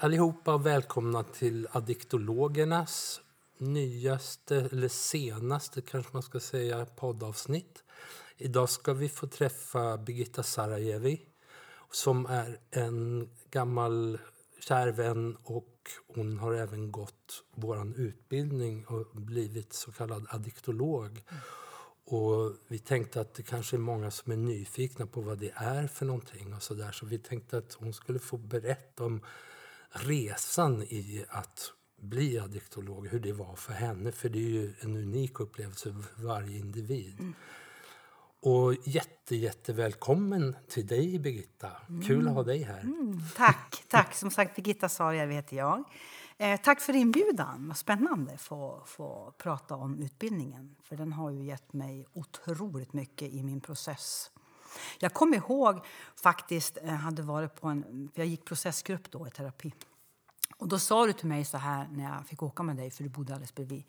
Allihopa välkomna till Addiktologernas nyaste, eller senaste kanske man ska säga, poddavsnitt. Idag ska vi få träffa Birgitta Sarajevi som är en gammal kär vän och hon har även gått vår utbildning och blivit så kallad addiktolog. Mm. Och vi tänkte att det kanske är många som är nyfikna på vad det är för någonting. och Så, där. så vi tänkte att hon skulle få berätta om resan i att bli addiktolog, hur det var för henne. För det är ju en unik upplevelse för varje individ. Mm. Och jätte, jätte välkommen till dig, Birgitta. Mm. Kul att ha dig här. Mm, tack. tack. Som sagt, Birgitta Sarja heter jag. Eh, tack för inbjudan. Vad spännande att få, få prata om utbildningen. För Den har ju gett mig otroligt mycket i min process. Jag kommer ihåg faktiskt, jag eh, hade varit på en, jag gick processgrupp då i terapi. Och då sa du till mig så här när jag fick åka med dig, för du bodde alldeles bredvid,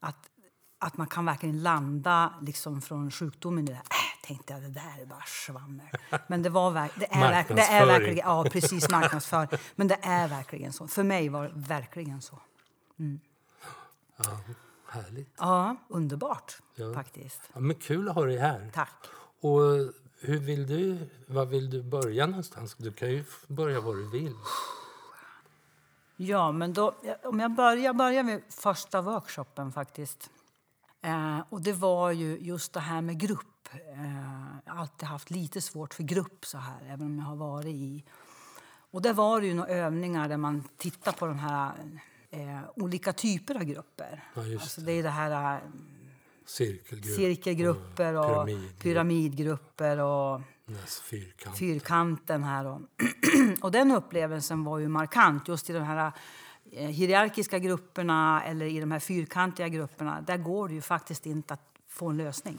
att, att man kan verkligen landa liksom från sjukdomen i det här tänkte jag det där är bara svammel. Men det, var, det, är, det är verkligen ja, precis marknadsföring. Men det är verkligen så. För mig var det verkligen så. Mm. Ja, härligt. Ja, underbart ja. faktiskt. Ja, men kul att ha dig här. Tack. Och hur vill du, var vill du börja någonstans? Du kan ju börja var du vill. Ja, men då, om jag börjar, börjar med första workshopen faktiskt. Eh, och det var ju just det här med grupp Eh, jag har alltid haft lite svårt för grupp så här, även om jag har varit i... Och där var det ju några övningar där man tittar på de här eh, olika typer av grupper. Ja, det. Alltså det är det här... Cirkelgrupp, cirkelgrupper och, och pyramid, pyramidgrupper och fyrkanten. fyrkanten här. Och, och den upplevelsen var ju markant just i de här eh, hierarkiska grupperna eller i de här fyrkantiga grupperna. Där går det ju faktiskt inte att få en lösning.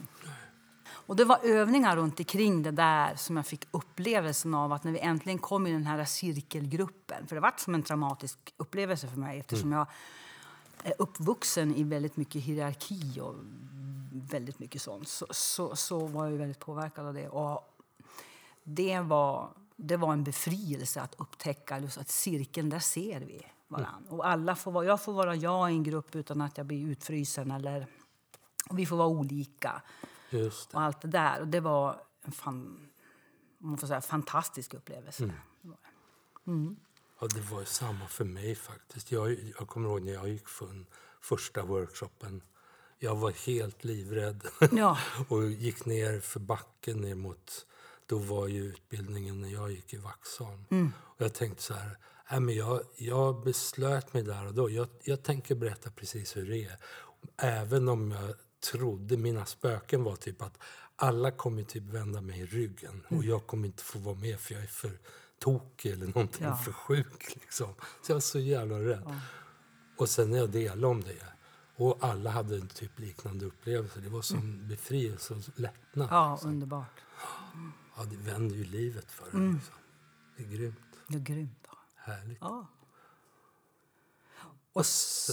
Och det var övningar runt omkring det där som jag fick upplevelsen av att när vi äntligen kom i den här cirkelgruppen, för det var som en traumatisk upplevelse för mig eftersom mm. jag är uppvuxen i väldigt mycket hierarki och väldigt mycket sånt, så, så, så var jag väldigt påverkad av det. Och det var, det var en befrielse att upptäcka just att cirkeln, där ser vi varandra. Mm. Och alla får vara, jag får vara jag i en grupp utan att jag blir utfrysen eller och vi får vara olika. Just och allt det där. Och det var en fan, man får säga, fantastisk upplevelse. Mm. Mm. Ja, det var samma för mig faktiskt. Jag, jag kommer ihåg när jag gick från första workshopen. Jag var helt livrädd ja. och gick ner för backen ner mot... Då var ju utbildningen när jag gick i Vaxholm. Mm. Och jag tänkte så här, äh, men jag, jag beslöt mig där och då. Jag, jag tänker berätta precis hur det är. Även om jag trodde, mina spöken var typ att alla kommer typ vända mig i ryggen och mm. jag kommer inte få vara med för jag är för tokig eller någonting, ja. för sjuk. Liksom. Så jag var så jävla rädd. Ja. Och sen när jag delade om det och alla hade en typ liknande upplevelse. Det var som mm. befrielse och lättnad. Ja, liksom. underbart. Ja, det vänder ju livet för en. Mm. Liksom. Det är grymt. Det är grymt. Härligt. Ja. Och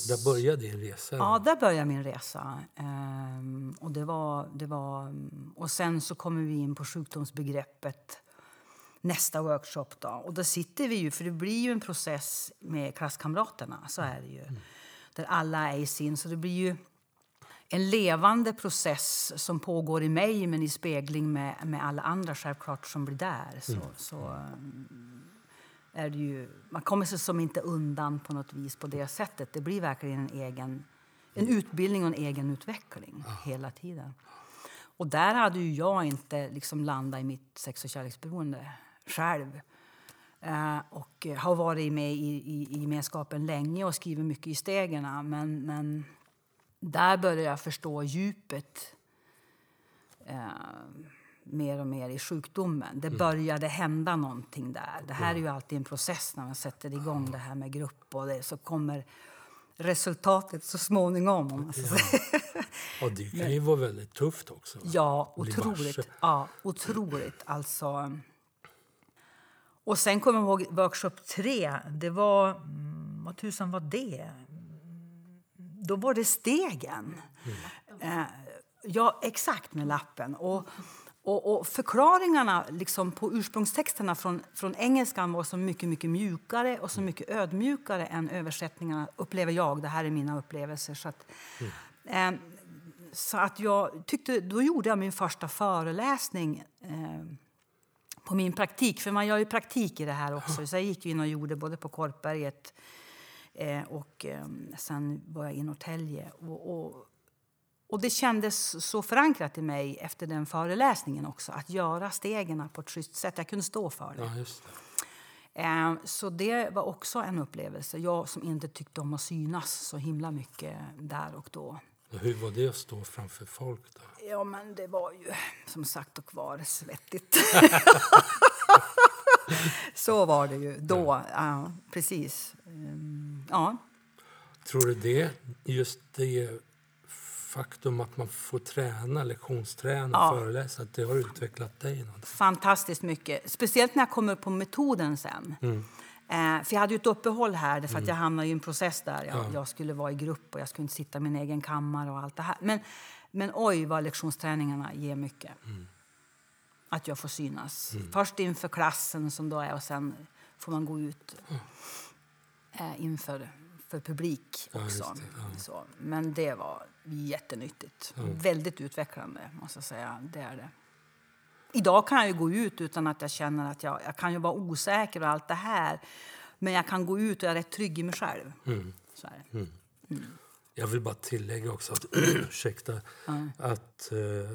där började din resa? Ja, där började min resa. Ehm, och, det var, det var, och sen så kommer vi in på sjukdomsbegreppet nästa workshop. Då. Och då sitter vi ju, för det blir ju en process med klasskamraterna, så är det ju. Mm. Där alla är i sin, så det blir ju en levande process som pågår i mig men i spegling med, med alla andra självklart som blir där. Så, mm. så är det ju, man kommer sig som inte undan på något vis på det sättet. Det blir verkligen en egen en utbildning och en egen utveckling hela tiden. Och där hade ju jag inte liksom landat i mitt sex och kärleksberoende själv. Uh, och har varit med i, i, i gemenskapen länge och skrivit mycket i stegen. Men, men där började jag förstå djupet. Uh, mer och mer i sjukdomen. Det mm. började hända någonting där. Det här är ju alltid en process när man sätter igång det här med grupp och det, så kommer resultatet så småningom. Om man ska ja. säga. Och det kan ju vara väldigt tufft också. Ja, otroligt. Ja, otroligt. Alltså. Och sen kommer jag ihåg workshop tre. Det var... Mm, vad tusan var det? Då var det stegen. Mm. Ja, exakt med lappen. Och Och, och förklaringarna liksom på ursprungstexterna från, från engelskan var så mycket, mycket mjukare och så mycket ödmjukare än översättningarna, upplever jag. Det här är mina upplevelser. Så att, eh, så att jag tyckte, då gjorde jag min första föreläsning eh, på min praktik. För man gör ju praktik i det här också. Så jag gick in och gjorde både på Korpberget eh, och eh, sen var jag i Norrtälje. Och, och, och det kändes så förankrat i mig efter den föreläsningen också, att göra stegen på ett schysst sätt. Jag kunde stå för det. Ja, det. Eh, Så det var också en upplevelse. Jag som inte tyckte om att synas så himla mycket där och då. Och Hur var det att stå framför folk då? Ja, men det var ju som sagt och var svettigt. så var det ju då. Ja, precis. Ehm, Ja, Tror du det, just det faktum att man får träna, lektionsträna, Ja. föreläsa, att det har utvecklat dig någonting? fantastiskt mycket. Speciellt när jag kommer på metoden sen. Eh, för jag hade ju ett uppehåll här, därför att jag hamnade i en process där. Jag, jag skulle vara i grupp och jag skulle inte sitta i min egen kammare och allt det här. Men, men oj vad lektionsträningarna ger mycket. Att jag får synas. Först inför klassen som då är och sen får man gå ut eh, inför för publik Ja, också. det, ja. Så, men det var jättenyttigt. Väldigt utvecklande måste jag säga. Det är det. Idag kan jag ju gå ut utan att jag känner att jag, jag kan ju vara osäker och allt det här. Men jag kan gå ut och jag är rätt trygg i mig själv. Mm. Så är det. Jag vill bara tillägga också att, ursäkta, att eh,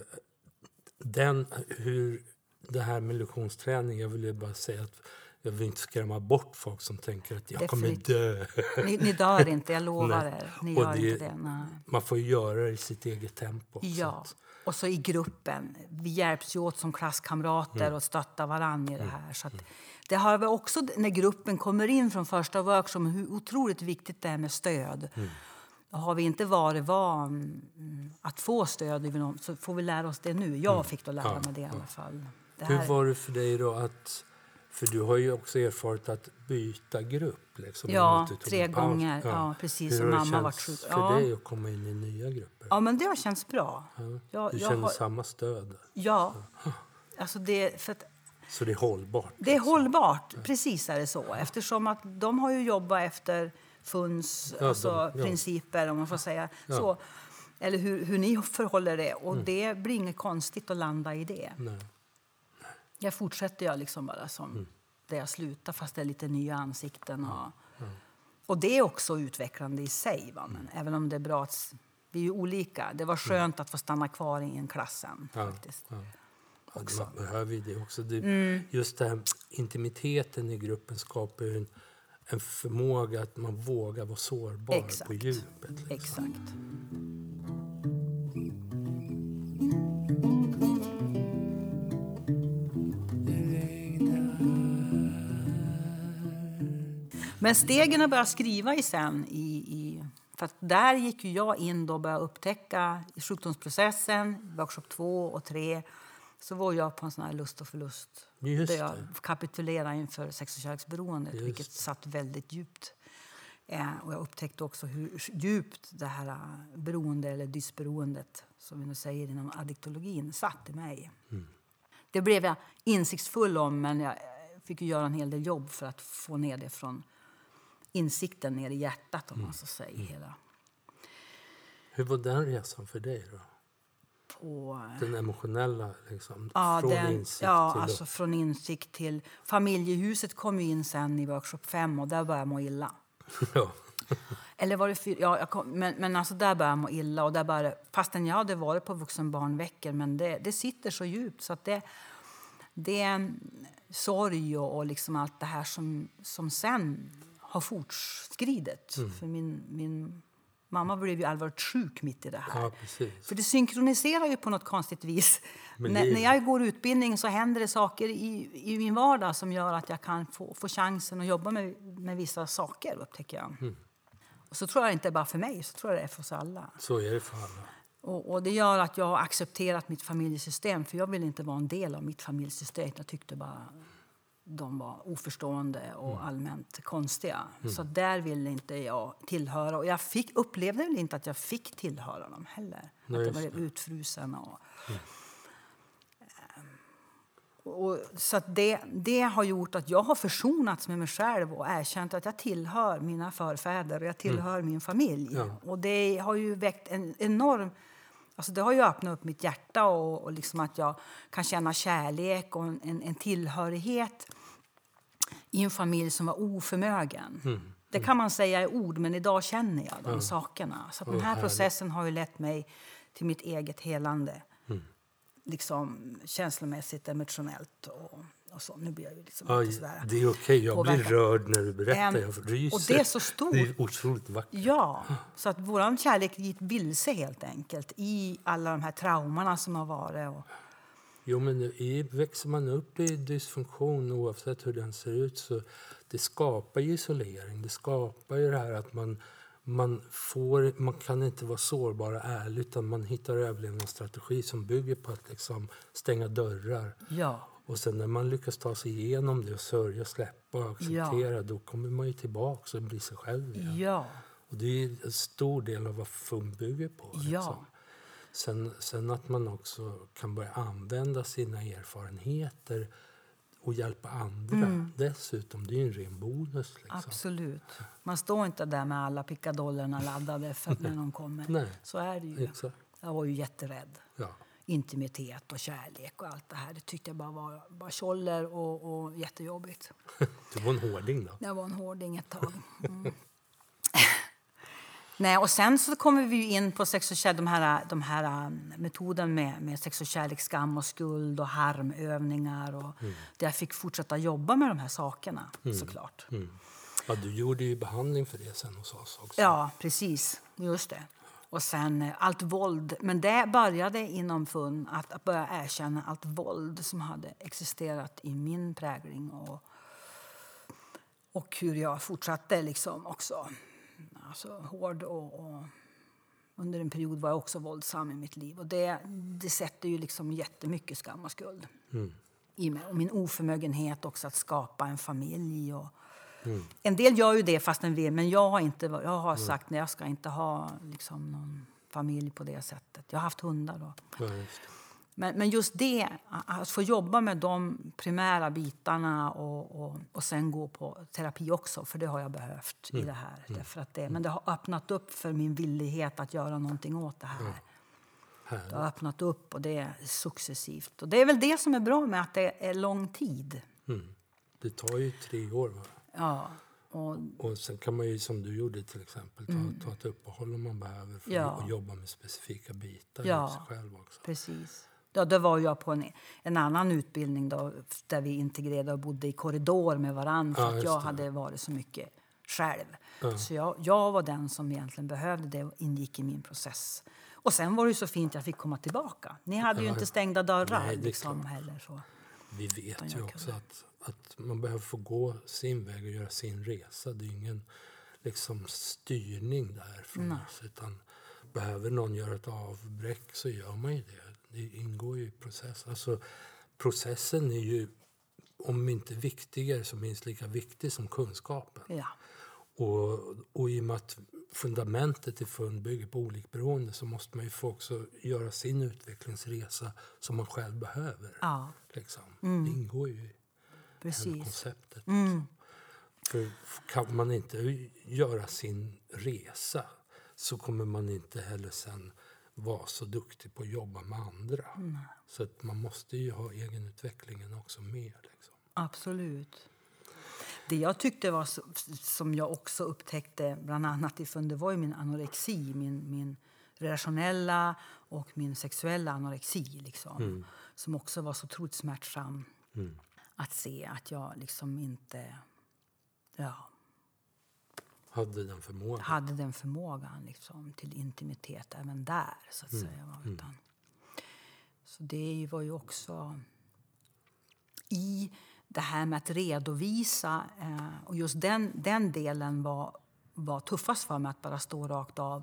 den, hur det här med lektionsträning, jag vill ju bara säga att jag vill inte skrämma bort folk som tänker att jag kommer dö. Ni, ni dör inte, jag lovar er. Ni gör det- inte det. Nej. Man får ju göra det i sitt eget tempo. Ja, att- och så i gruppen. Vi hjälps ju åt som klasskamrater Mm. och stöttar varandra i det här. Så att det har vi också när gruppen kommer in från första workshopen, hur otroligt viktigt det är med stöd. Mm. Har vi inte varit van mm, att få stöd så får vi lära oss det nu. Jag fick då lära Mm. Mig det i alla fall. Hur var det för dig då att... För du har ju också erfarit att byta grupp. Liksom, Ja, tre gånger. Ja, precis, Hur som har det mamma varit sjuk. för Ja. dig att komma in i nya grupper? Ja, men det har känts bra. Jag, Du jag känner har, samma stöd? ja, alltså det, för att Så det är hållbart? Det är hållbart, precis är det så. Eftersom att de har ju jobbat efter FUNs Ja, alltså, de- ja. principer, om man får säga Ja. så. Eller hur, hur ni förhåller er. Och det blir inget konstigt att landa i det. Nej. Jag fortsätter jag liksom bara som där jag slutar, fast det är lite nya ansikten. Och, och det är också utvecklande i sig. Va? Men även om det är bra att... Vi är ju olika. Det var skönt att få stanna kvar i en klassen. Ja, faktiskt. ja. Också. Man behöver ju det också. Det, Mm. Just det här, intimiteten i gruppen skapar ju en, en förmåga att man vågar vara sårbar på Exakt. djupet. Liksom. Exakt. Men stegen att börja skriva i sen, i, i, för där gick jag in då och började upptäcka i sjukdomsprocessen, workshop 2 och 3, så var jag på en sån lust och förlust. Just där jag kapitulerade inför sex och kärleksberoendet, Just vilket satt väldigt djupt. Eh, och jag upptäckte också hur djupt det här eh, beroende, eller dysberoendet, som vi nu säger inom addiktologin, satt i mig. Det blev jag insiktsfull om, men jag eh, fick göra en hel del jobb för att få ner det från insikten ner i hjärtat, om man så säger. Hela. Hur var den resan för dig? då? På, eh, Den emotionella, liksom, Ja, från den, insikt ja till... alltså från insikt till... Familjehuset kom ju in sen i workshop 5 och där började jag må illa. ja. Eller var det fyra? Ja, kom, men, men alltså där började jag må illa. Och där började, fastän jag hade varit på vuxenbarnveckor, men det, det sitter så djupt så att det, det är sorg och, och liksom allt det här som, som sen har fortskridit. Mm. För min, min mamma blev ju allvarligt sjuk mitt i det här. ja. För det synkroniserar ju på något konstigt vis. När, när jag går utbildning så händer det saker i, i min vardag som gör att jag kan få, få chansen att jobba med, med vissa saker, upptäcker jag. Mm. Och så tror jag inte bara för mig, så tror jag det är för oss alla. Så är det för alla. Och, och det gör att jag har accepterat mitt familjesystem, för jag vill inte vara en del av mitt familjesystem. Jag tyckte bara de var oförstående och Mm. allmänt konstiga. Så där ville inte jag tillhöra. Och jag fick, upplevde väl inte att jag fick tillhöra dem heller. Nej, att jag Mm. blev utfrusen. Och, Ehm, Och, så att det, det har gjort att jag har försonats med mig själv och erkänt att jag tillhör mina förfäder och jag tillhör min familj. Ja. Och det har ju väckt en enorm... Alltså det har ju öppnat upp mitt hjärta och, och liksom att jag kan känna kärlek och en, en tillhörighet i en familj som var oförmögen. Det kan man säga i ord, men idag känner jag de sakerna. Så den Åh, här processen har ju lett mig till mitt eget helande. Liksom känslomässigt, emotionellt och, och så. Nu blir jag ju liksom lite sådär det är okej. Jag blir påverkad. rörd när du berättar. Ehm, Jag ryser. och det är så stort. Det är otroligt vackert. Ja, så att vår kärlek gick vilse helt enkelt i alla de här traumorna som har varit. Och, Jo, men nu i, växer man upp i dysfunktion oavsett hur den ser ut så det skapar ju isolering. Det skapar ju det här att man, man, får, man kan inte vara sårbar och ärlig utan man hittar överlevnadsstrategi som bygger på att liksom stänga dörrar. ja, Och sen när man lyckas ta sig igenom det och sörja, släppa och acceptera då kommer man ju tillbaka och blir sig själv igen. ja, Och det är en stor del av vad FUM bygger på. Ja. Liksom. Sen, sen att man också kan börja använda sina erfarenheter och hjälpa andra dessutom. Det är ju en ren bonus. Liksom. absolut. Man står inte där med alla pickadollerna laddade för när de kommer. Nej. Så är det ju. Exakt. Jag var ju jätterädd. Ja. Intimitet och kärlek och allt det här. Det tyckte jag bara var, var tjoller och, och jättejobbigt. Du var en hårding då. Jag var en hårding ett tag. Mm. Nej, och sen så kommer vi in på sex och kärlek, de här, de här um, metoden med, med sex och kärlek, skam och skuld och harmövningar. Och Där jag fick fortsätta jobba med de här sakerna såklart. Mm. Ja, du gjorde ju behandling för det sen hos oss också. Ja, precis. Just det. Och sen eh, allt våld. Men det började inom FUN att, att börja erkänna allt våld som hade existerat i min prägling och, och hur jag fortsatte liksom också. Alltså hård och, och under en period var jag också våldsam i mitt liv. Och det, det sätter ju liksom jättemycket skam och skuld i mig. Och min oförmögenhet också att skapa en familj. Och, En del gör ju det fast den vill, men jag har, inte, jag har sagt att jag ska inte ha liksom, någon familj på det sättet. Jag har haft hundar då. Ja, just. Men, men just det, att få jobba med de primära bitarna och, och, och sen gå på terapi också, för det har jag behövt i det här. Därför att det, men det har öppnat upp för min villighet att göra någonting åt det här. Härligt. Det har öppnat upp och det är successivt. Och det är väl det som är bra med att det är lång tid. Mm. Det tar ju tre år. Va? Ja, och Och sen kan man ju som du gjorde till exempel ta, ta ett uppehåll om man behöver för Mm. Ja. att jobba med specifika bitar Ja. i sig själv också. Precis. Ja, då var jag på en, en annan utbildning då, där vi integrerade och bodde i korridor med varandra för Ja, att jag det. hade varit så mycket själv. Så jag, jag var den som egentligen behövde det och ingick i min process. Och sen var det ju så fint att jag fick komma tillbaka. Ni hade ju Ja. inte stängda dörrar Nej, liksom, heller. Så. Vi vet ju också att, att man behöver få gå sin väg och göra sin resa. Det är ingen liksom, styrning där från oss. Utan behöver någon göra ett avbräck så gör man ju det. Det ingår ju i processen. Alltså, processen är ju, om inte viktigare, så minst lika viktig som kunskapen. Ja. Och, och i och med att fundamentet i FUN bygger på olikberoende så måste man ju få också göra sin utvecklingsresa som man själv behöver. ja, Liksom. Det ingår ju i konceptet. Liksom. För kan man inte göra sin resa så kommer man inte heller sen vara så duktig på att jobba med andra. Så att man måste ju ha egenutvecklingen också med. Liksom. Absolut. Det jag tyckte var som jag också upptäckte bland annat i FUN, det var ju min anorexi, min, min relationella och min sexuella anorexi. Liksom, Som också var så otroligt smärtsam att se att jag liksom inte ja, Hade den förmågan. hade den förmågan liksom, till intimitet även där. så att säga. va, Utan, så det var ju också i det här med att redovisa. Eh, och just den, den delen var, var tuffast för mig, att bara stå rakt av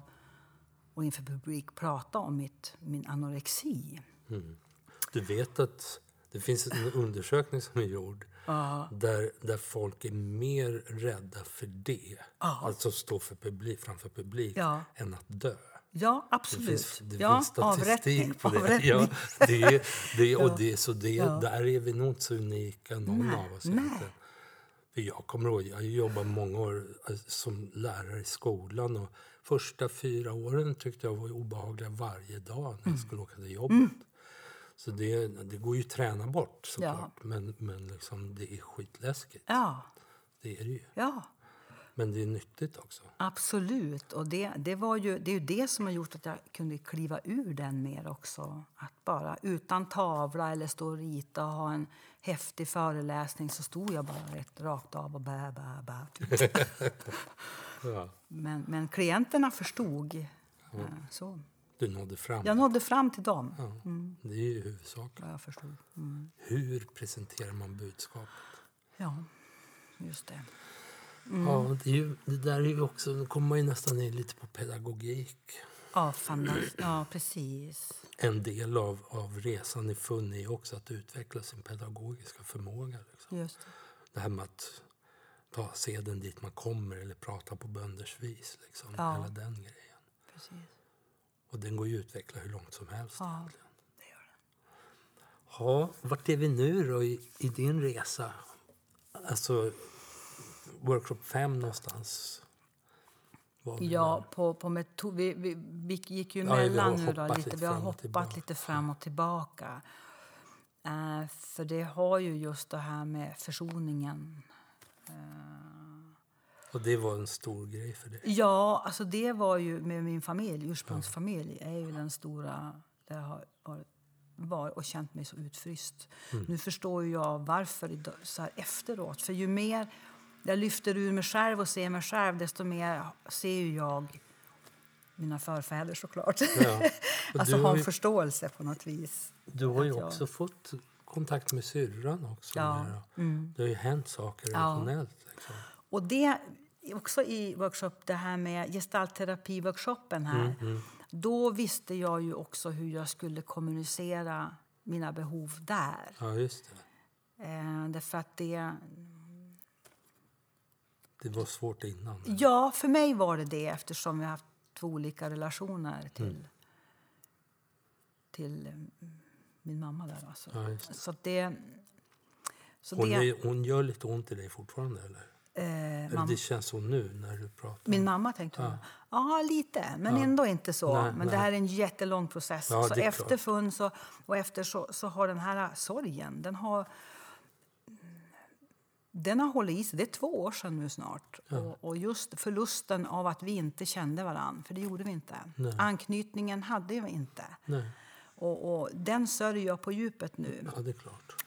och inför publik prata om mitt, min anorexi. Du vet att det finns en undersökning som är gjord där, där folk är mer rädda för det, alltså stå för publik, framför publik, Ja. än att dö. Ja, Det absolut. finns, det ja, finns statistik på det. avrättning. Ja, det, det, och Ja. det, så det, Ja. där är vi nog inte så unika, någon Nej, av oss. nej. jag kommer ihåg, jag jobbade många år eh, som lärare i skolan. Och första fyra åren tyckte jag var obehagliga varje dag när jag Mm. skulle åka till jobbet. Så det, det går ju att träna bort såklart. Men, men liksom, det är skitläskigt. Ja, Det är det ju. ja. Men det är nyttigt också. Absolut. Och det, det, var ju, det är ju det som har gjort att jag kunde kliva ur den mer också. Att bara utan tavla eller stå och rita och ha en häftig föreläsning så stod jag bara rätt rakt av och bä, bä, bä. Typ. Ja. Men, men klienterna förstod. eh, Så. Du nådde fram. Jag nådde fram till dem. Ja, Det är ju huvudsaken. Ja, jag förstod. Mm. Hur presenterar man budskapet? Ja, just det. Ja, det, ju, det där är ju också, nu kommer man ju nästan in lite på pedagogik. Ja, fantas- ja precis. En del av, av resan i FUN är också att utveckla sin pedagogiska förmåga. Liksom. Just det. Det här med att ta seden dit man kommer eller prata på bönders vis. Liksom. Ja. Hela den grejen. Precis. Och den går ju att utveckla hur långt som helst. Ja, egentligen. Ja, vart är vi nu då i, i din resa? Alltså, workshop 5 någonstans? Ja, på, på metod, vi, vi, vi gick ju Ja, mellan nu då, lite. Vi har hoppat tillbaka. lite fram och tillbaka. Eh, för det har ju just det här med försoningen. Och det var en stor grej för dig? Ja, alltså det var ju med min familj, ursprungsfamilj, är ju den stora... Där jag har varit, var och känt mig så utfryst. Mm. Nu förstår jag varför så här efteråt. För ju mer jag lyfter ur mig själv och ser mig själv, desto mer ser jag mina förfäder såklart. Ja. Alltså du ha har en förståelse på något vis. Du har ju jag- också fått kontakt med syrran också. Ja, Där. Det har ju hänt saker Ja. relationellt. Liksom. Och det också i workshop, det här med gestaltterapi-workshopen här. Mm, Då visste jag ju också hur jag skulle kommunicera mina behov där. Ja, just det. Eh, därför att det... Det var svårt innan. Ja, för mig var det det eftersom jag har haft två olika relationer till, Mm. till mm, min mamma där alltså. Ja, det. Så det... Så Hon, det är, hon gör lite ont i dig fortfarande? Eller? eh, eller mamma, det känns så nu när du pratar? min mamma tänkte hon. Ja, lite, men Ja. ändå inte så. Nej, men det nej. här är en jättelång process. Ja, så det efter klart. så, och efter så, så har den här sorgen, den har den har hållit i sig. Det är två år sedan nu snart. Och, och just förlusten av att vi inte kände varann, för det gjorde vi inte. Nej. Anknytningen hade vi inte. Och, och den sörjer jag på djupet nu. ja det är klart.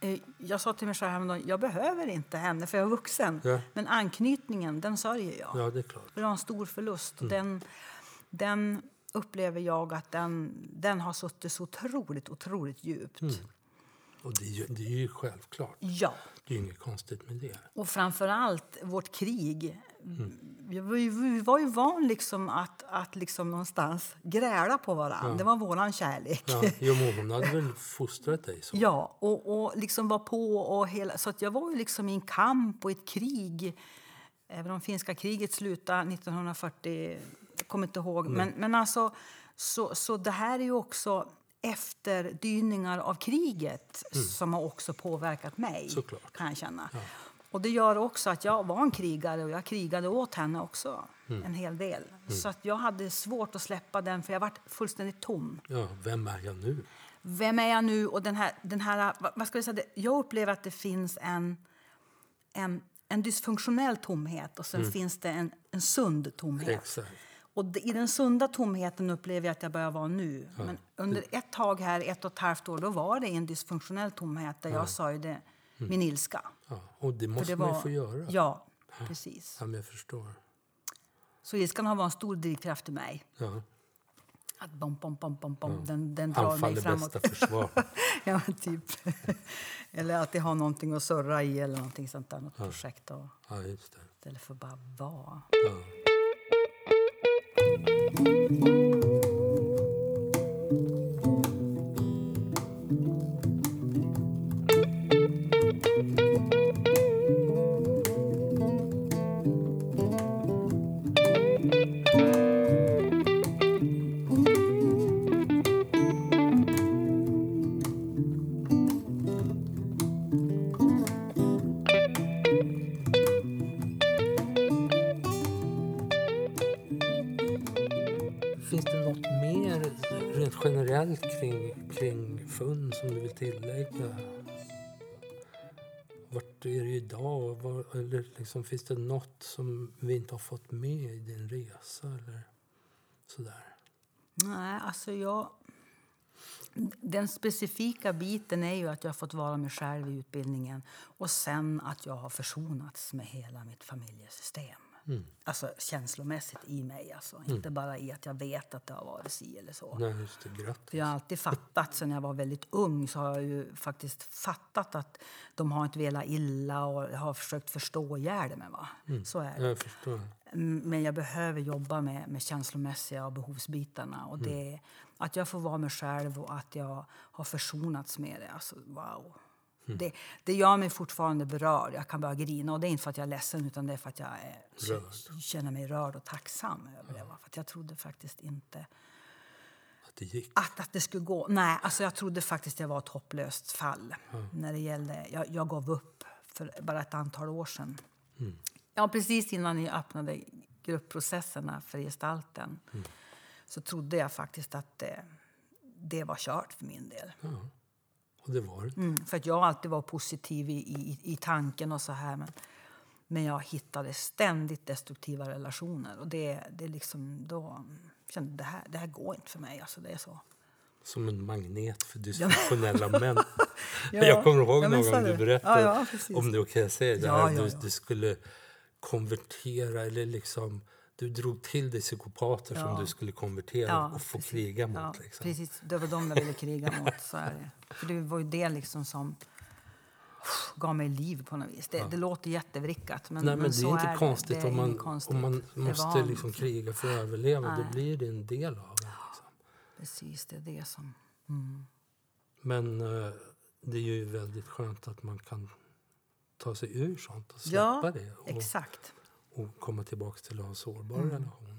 Eh, Jag sa till mig själv häromdagen, jag behöver inte henne för jag är vuxen. Ja. Men anknytningen, den sörjer jag. Ja, det är klart. Det var en stor förlust. Mm. Den, den upplever jag att den, den har suttit så otroligt, otroligt djupt. Mm. Och det, är ju- det är ju självklart. Ja. Det är ju inget konstigt med det. Och framför allt vårt krig. Mm. Vi, vi var ju van liksom att, att liksom någonstans gräla på varandra. Det var våran kärlek. Ja, jo, hon hade väl fostrat dig så? Ja, och, och liksom var på. Och hela, så att jag var ju liksom i en kamp och ett krig. Även om finska kriget slutade 1940, jag kommer inte ihåg. Men, men alltså, så, så det här är ju också efterdyningar av kriget som har också påverkat mig, Såklart. kan jag känna. Och det gör också att jag var en krigare och jag krigade åt henne också en hel del. Så att jag hade svårt att släppa den för jag var fullständigt tom. Ja, vem är jag nu? Vem är jag nu? Och den här, den här, vad- ska jag, säga, jag upplever att det finns en, en, en dysfunktionell tomhet och sen finns det en, en sund tomhet. Exakt. Och I den sunda tomheten upplever jag att jag börjar vara nu. Men under ett tag här, ett och ett halvt år, då var det en dysfunktionell tomhet där jag sörjde min ilska. Ja, och det måste det man var, ju få göra. Ja, precis. Ja, jag förstår. Så ilskan har varit en stor drivkraft i mig. Ja. Att bom, bom, bom, bom, bom, den, den drar Anfall mig är framåt. bästa försvar. ja, typ. eller att det har någonting att surra i eller någonting sånt där, något projekt. Och, Ja, just det. istället för bara vara. thank you Ja. kring, kring fund som du vill tillägga? Vart är du idag? Var, eller liksom, finns det något som vi inte har fått med i din resa? Eller sådär? Nej, alltså jag... Den specifika biten är ju att jag har fått vara mig själv i utbildningen och sen att jag har försonats med hela mitt familjesystem. Mm. Alltså känslomässigt i mig, alltså. inte bara i att jag vet att det har varit si eller så. Nej, just det. Grattis. För jag har alltid fattat, sen jag var väldigt ung, så har jag ju faktiskt fattat att de har inte velat illa och har försökt förstå ihjäl mig. Va? Så är det. Jag förstår. Mm, Men jag behöver jobba med, med känslomässiga och behovsbitarna. Och det, att jag får vara mig själv och att jag har försonats med det. Alltså, wow. Det, det gör mig fortfarande berörd. Jag kan bara grina. Och det är inte för att jag är ledsen utan det är för att jag är, känner mig rörd och tacksam över det. va. För jag trodde faktiskt inte Att det gick. att, att det skulle gå. Nej, alltså jag trodde faktiskt det var ett hopplöst fall. När det gällde, jag, jag gav upp för bara ett antal år sedan. Ja, precis innan ni öppnade gruppprocesserna för gestalten så trodde jag faktiskt att det, det var kört för min del. Och det var det. Mm, för att jag alltid var positiv i, i, i tanken och så här. Men, men jag hittade ständigt destruktiva relationer. Och det, det liksom, då kände jag det här, det här går inte för mig. Alltså, det är så. Som en magnet för dysfunktionella män. Ja. Jag kommer ihåg Ja, någon gång du berättade, Ja, ja, om det är okej att säga, det här, du, du skulle konvertera eller liksom du drog till dig psykopater som Ja. du skulle konvertera Ja, och få precis. kriga mot. Ja, liksom. precis. Det var de jag ville kriga mot. Så är det. För det var ju det liksom som gav mig liv på något vis. Det, det låter jättevrickat, men, Nej, men det så är inte är konstigt, det. Det är om, man, konstigt. om man Det måste liksom kriga för att överleva. Då Nej. blir det en del av det. Liksom. Precis, det är det som... Men eh, det är ju väldigt skönt att man kan ta sig ur sånt och släppa det. Och, exakt. Och komma tillbaka till att ha sårbara Mm. relationer.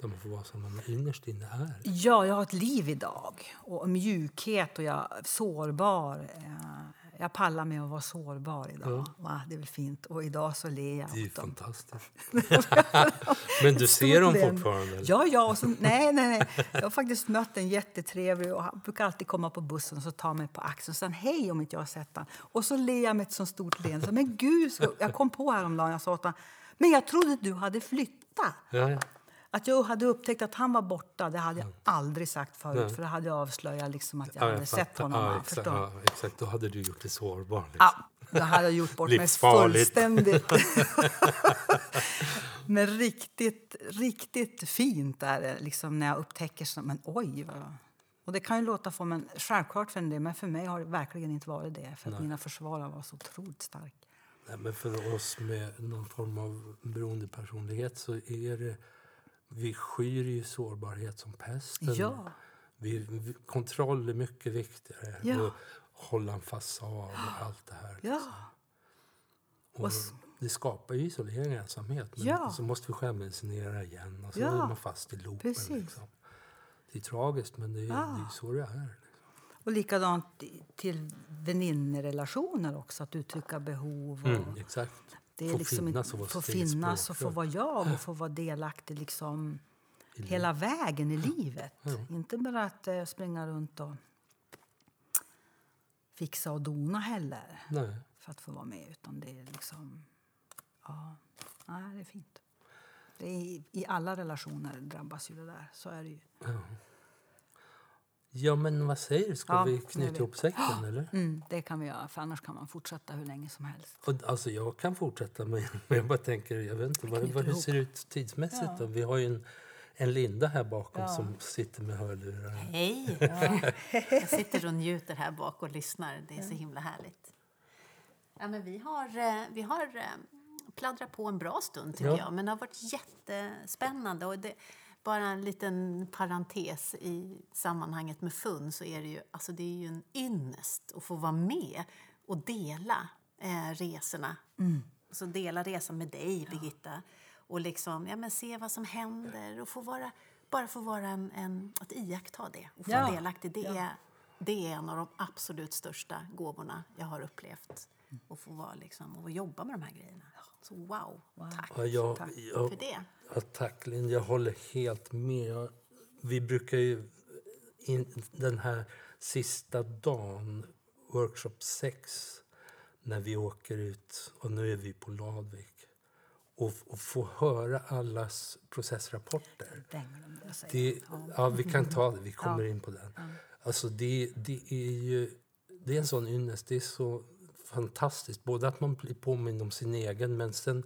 Där man får vara som man innerst inne är. Ja, jag har ett liv idag. Och mjukhet och jag är sårbar. Eh, Jag pallar med att vara sårbar idag. Va? Det är väl fint. Och idag så ler jag Det är åt fantastiskt. Men du ser dem fortfarande? leende. Ja, ja. Och så, nej, nej, nej. Jag har faktiskt mött en jättetrevlig och han brukar alltid komma på bussen och så ta mig på axeln och säga hej om inte jag har sett han. Och så ler jag med ett så stort leende. Men gud, jag kom på häromdagen, jag sa åt honom, men jag trodde att du hade flyttat. Ja, ja. Att jag hade upptäckt att han var borta, det hade jag aldrig sagt förut. Nej. För det hade jag avslöjat liksom att jag Ja, hade jag sett honom. Ja, exakt, ja, exakt. Då hade du gjort dig sårbar. Liksom. Ja, då hade jag gjort bort mig fullständigt. Men riktigt, riktigt fint är det liksom när jag upptäcker så, men oj. Vad... Och det kan ju låta för, men självklart för en del, men för mig har det verkligen inte varit det. För att mina försvarare var så otroligt starka. Nej, men för oss med någon form av beroendepersonlighet så är det... Vi skyr ju sårbarhet som pesten. Ja. Vi, vi, kontroll är mycket viktigare. Ja. Och hålla en fasad och allt det här. Ja, Och det skapar ju isolering och ensamhet. Men Ja. så måste vi självmedicinera igen och så Ja. är man fast i loopen. Liksom. Det är tragiskt men det är, det är så det är. Liksom. och likadant till väninnerelationer också, att uttrycka behov. Och Mm, exakt. Det är få liksom finnas och vara få finnas och få vara jag och få vara delaktig liksom hela vägen i livet. Inte bara att eh, springa runt och fixa och dona heller Nej. för att få vara med. Utan det är liksom... Ja, nej, det är fint. Det är, i, I alla relationer drabbas ju det där. Så är det ju. Ja, men vad säger du? Ska Ja, vi knyta ihop säcken, eller? Mm, det kan vi göra, för annars kan man fortsätta hur länge som helst. Och, alltså, jag kan fortsätta, men men jag bara tänker, jag vet inte vad, vad det ser ut tidsmässigt. Ja. Då. Vi har ju en, en Linda här bakom Ja. som sitter med hörlurar. Hej! Jag sitter och njuter här bak och lyssnar. Det är så himla härligt. Ja, men vi har, eh, vi har eh, pladdrat på en bra stund, tycker Ja. jag. Men det har varit jättespännande. Och det, bara en liten parentes i sammanhanget med FUN så är det ju, alltså det är ju en ynnest att få vara med och dela eh, resorna. Så dela resan med dig, Birgitta. Och liksom, ja, men se vad som händer och få vara, bara få vara en, en, att iaktta det och få Ja. delaktig. Det, är, det är en av de absolut största gåvorna jag har upplevt. Att få vara liksom, och jobba med de här grejerna. Så wow, tack Ja, jag, Tack jag, för det. ja, tack, Linda. Jag håller helt med. Jag, vi brukar ju in, den här sista dagen, workshop 6, när vi åker ut, och nu är vi på Ladvik, och, och få höra allas processrapporter. Det, ja, vi kan ta det. Vi kommer in på den. Alltså det, det är ju det är en sån ynnest. Det är så fantastiskt. Både att man blir påmind om sin egen, men sen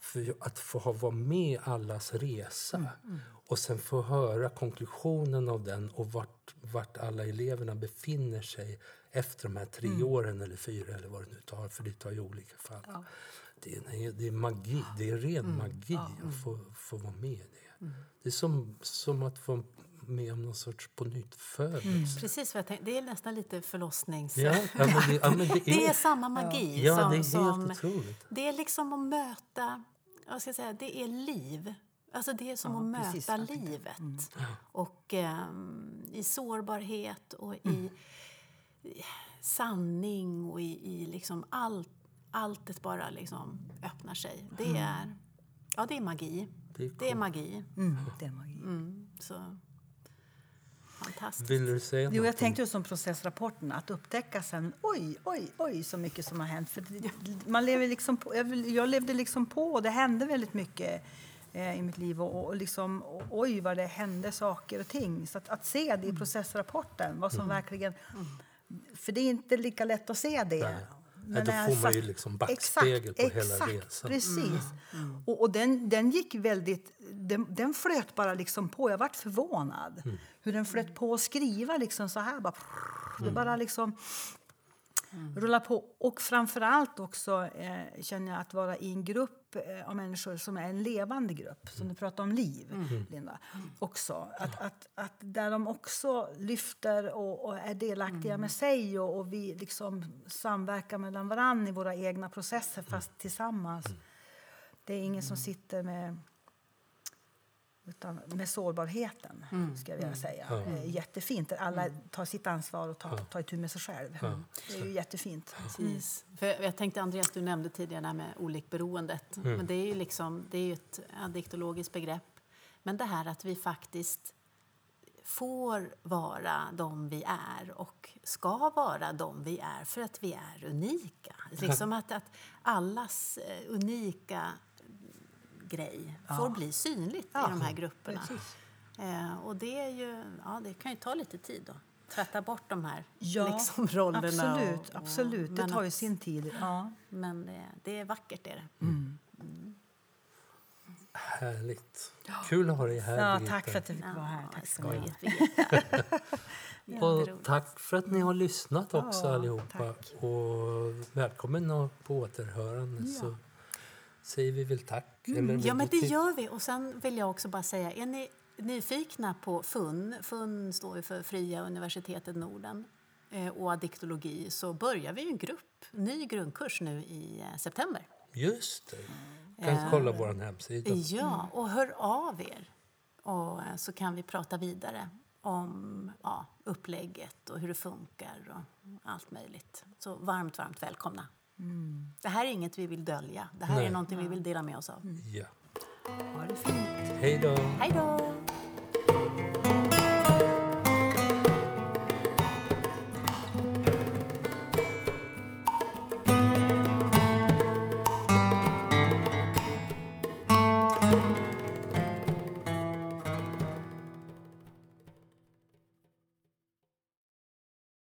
för att få ha vara med allas resa. Och sen få höra konklusionen av den och vart, vart alla eleverna befinner sig efter de här tre åren eller fyra eller vad det nu tar, för det tar ju olika fall. Det, är, det är magi, det är ren magi att få, få vara med i det. Det är som, som att få med om någon sorts på nytt födelse. Precis vad jag tänkte. Det är nästan lite förlossnings... Ja, ja, men det, ja, men det, Det är samma magi. Ja, som, det är helt som, otroligt. Det är liksom att möta, vad ska jag säga, det är liv. Alltså det är som Ja, att precis möta livet. Och ehm, i sårbarhet och i, i sanning och i, i liksom allt, alltet bara liksom öppnar sig. Det är, ja, det är magi. Det är Det är magi. Mm, det är magi. Mm, så fantastiskt. Vill du säga Jo, jag om- tänkte just som processrapporten, att upptäcka sen, oj, oj, oj, så mycket som har hänt. För man lever liksom på, jag, levde liksom på, och det hände väldigt mycket eh, i mitt liv. Och, och liksom, och, oj, vad det hände saker och ting. Så att, att se det i processrapporten, vad som verkligen... För det är inte lika lätt att se det. Nej. Men då får man ju liksom backspegel på hela exakt, resan. Precis. Och, och den, den gick väldigt... Den, den flöt bara liksom på. Jag vart förvånad hur den flöt på att skriva liksom så här. Bara, Det bara liksom rullar på. Och framför allt också eh, känner jag att vara i en grupp eh, av människor som är en levande grupp. Som du pratar om liv, Linda. Också. Att, att, att där de också lyfter och, och är delaktiga med sig och, och vi liksom samverkar mellan varann i våra egna processer fast tillsammans. Det är ingen som sitter med utan med sårbarheten, ska jag vilja säga. Eh, Jättefint. Där alla tar sitt ansvar och tar, tar itu med sig själv. Det är ju jättefint. Precis. För jag tänkte Andreas, du nämnde tidigare det här med olikberoendet. Men det är ju liksom, det är ju ett addiktologiskt begrepp. Men det här att vi faktiskt får vara de vi är och ska vara de vi är för att vi är unika. Liksom att, att allas eh, unika grej får bli synligt i de här grupperna. Eh, och det, är ju, ja, det kan ju ta lite tid att tvätta bort de här Ja, liksom, rollerna. absolut. och- och- absolut. Det tar ju sin tid. Ja. Men det, det är vackert. Är det. Härligt. Kul att ha dig här, Ja, Birgitta. tack för att du fick vara här. Ja, Tack skojigt, Birgitta. Och tack för att ni har lyssnat också Ja, allihopa. Och välkommen på återhörande. Så säger vi väl tack. Vill Ja, men det gör vi. Och sen vill jag också bara säga, är ni nyfikna på FUN, FUN står ju för Fria universitetet Norden, eh, och addiktologi, så börjar vi en grupp, ny grundkurs nu i eh, september. Just det. kan kolla vår hemsida. Ja, och hör av er. Och eh, så kan vi prata vidare om ja, upplägget och hur det funkar och allt möjligt. Så varmt, varmt välkomna. Det här är inget vi vill dölja. Det här Nej. är någonting vi vill dela med oss av. Ja. Ha det fint. Hej då. Hej då!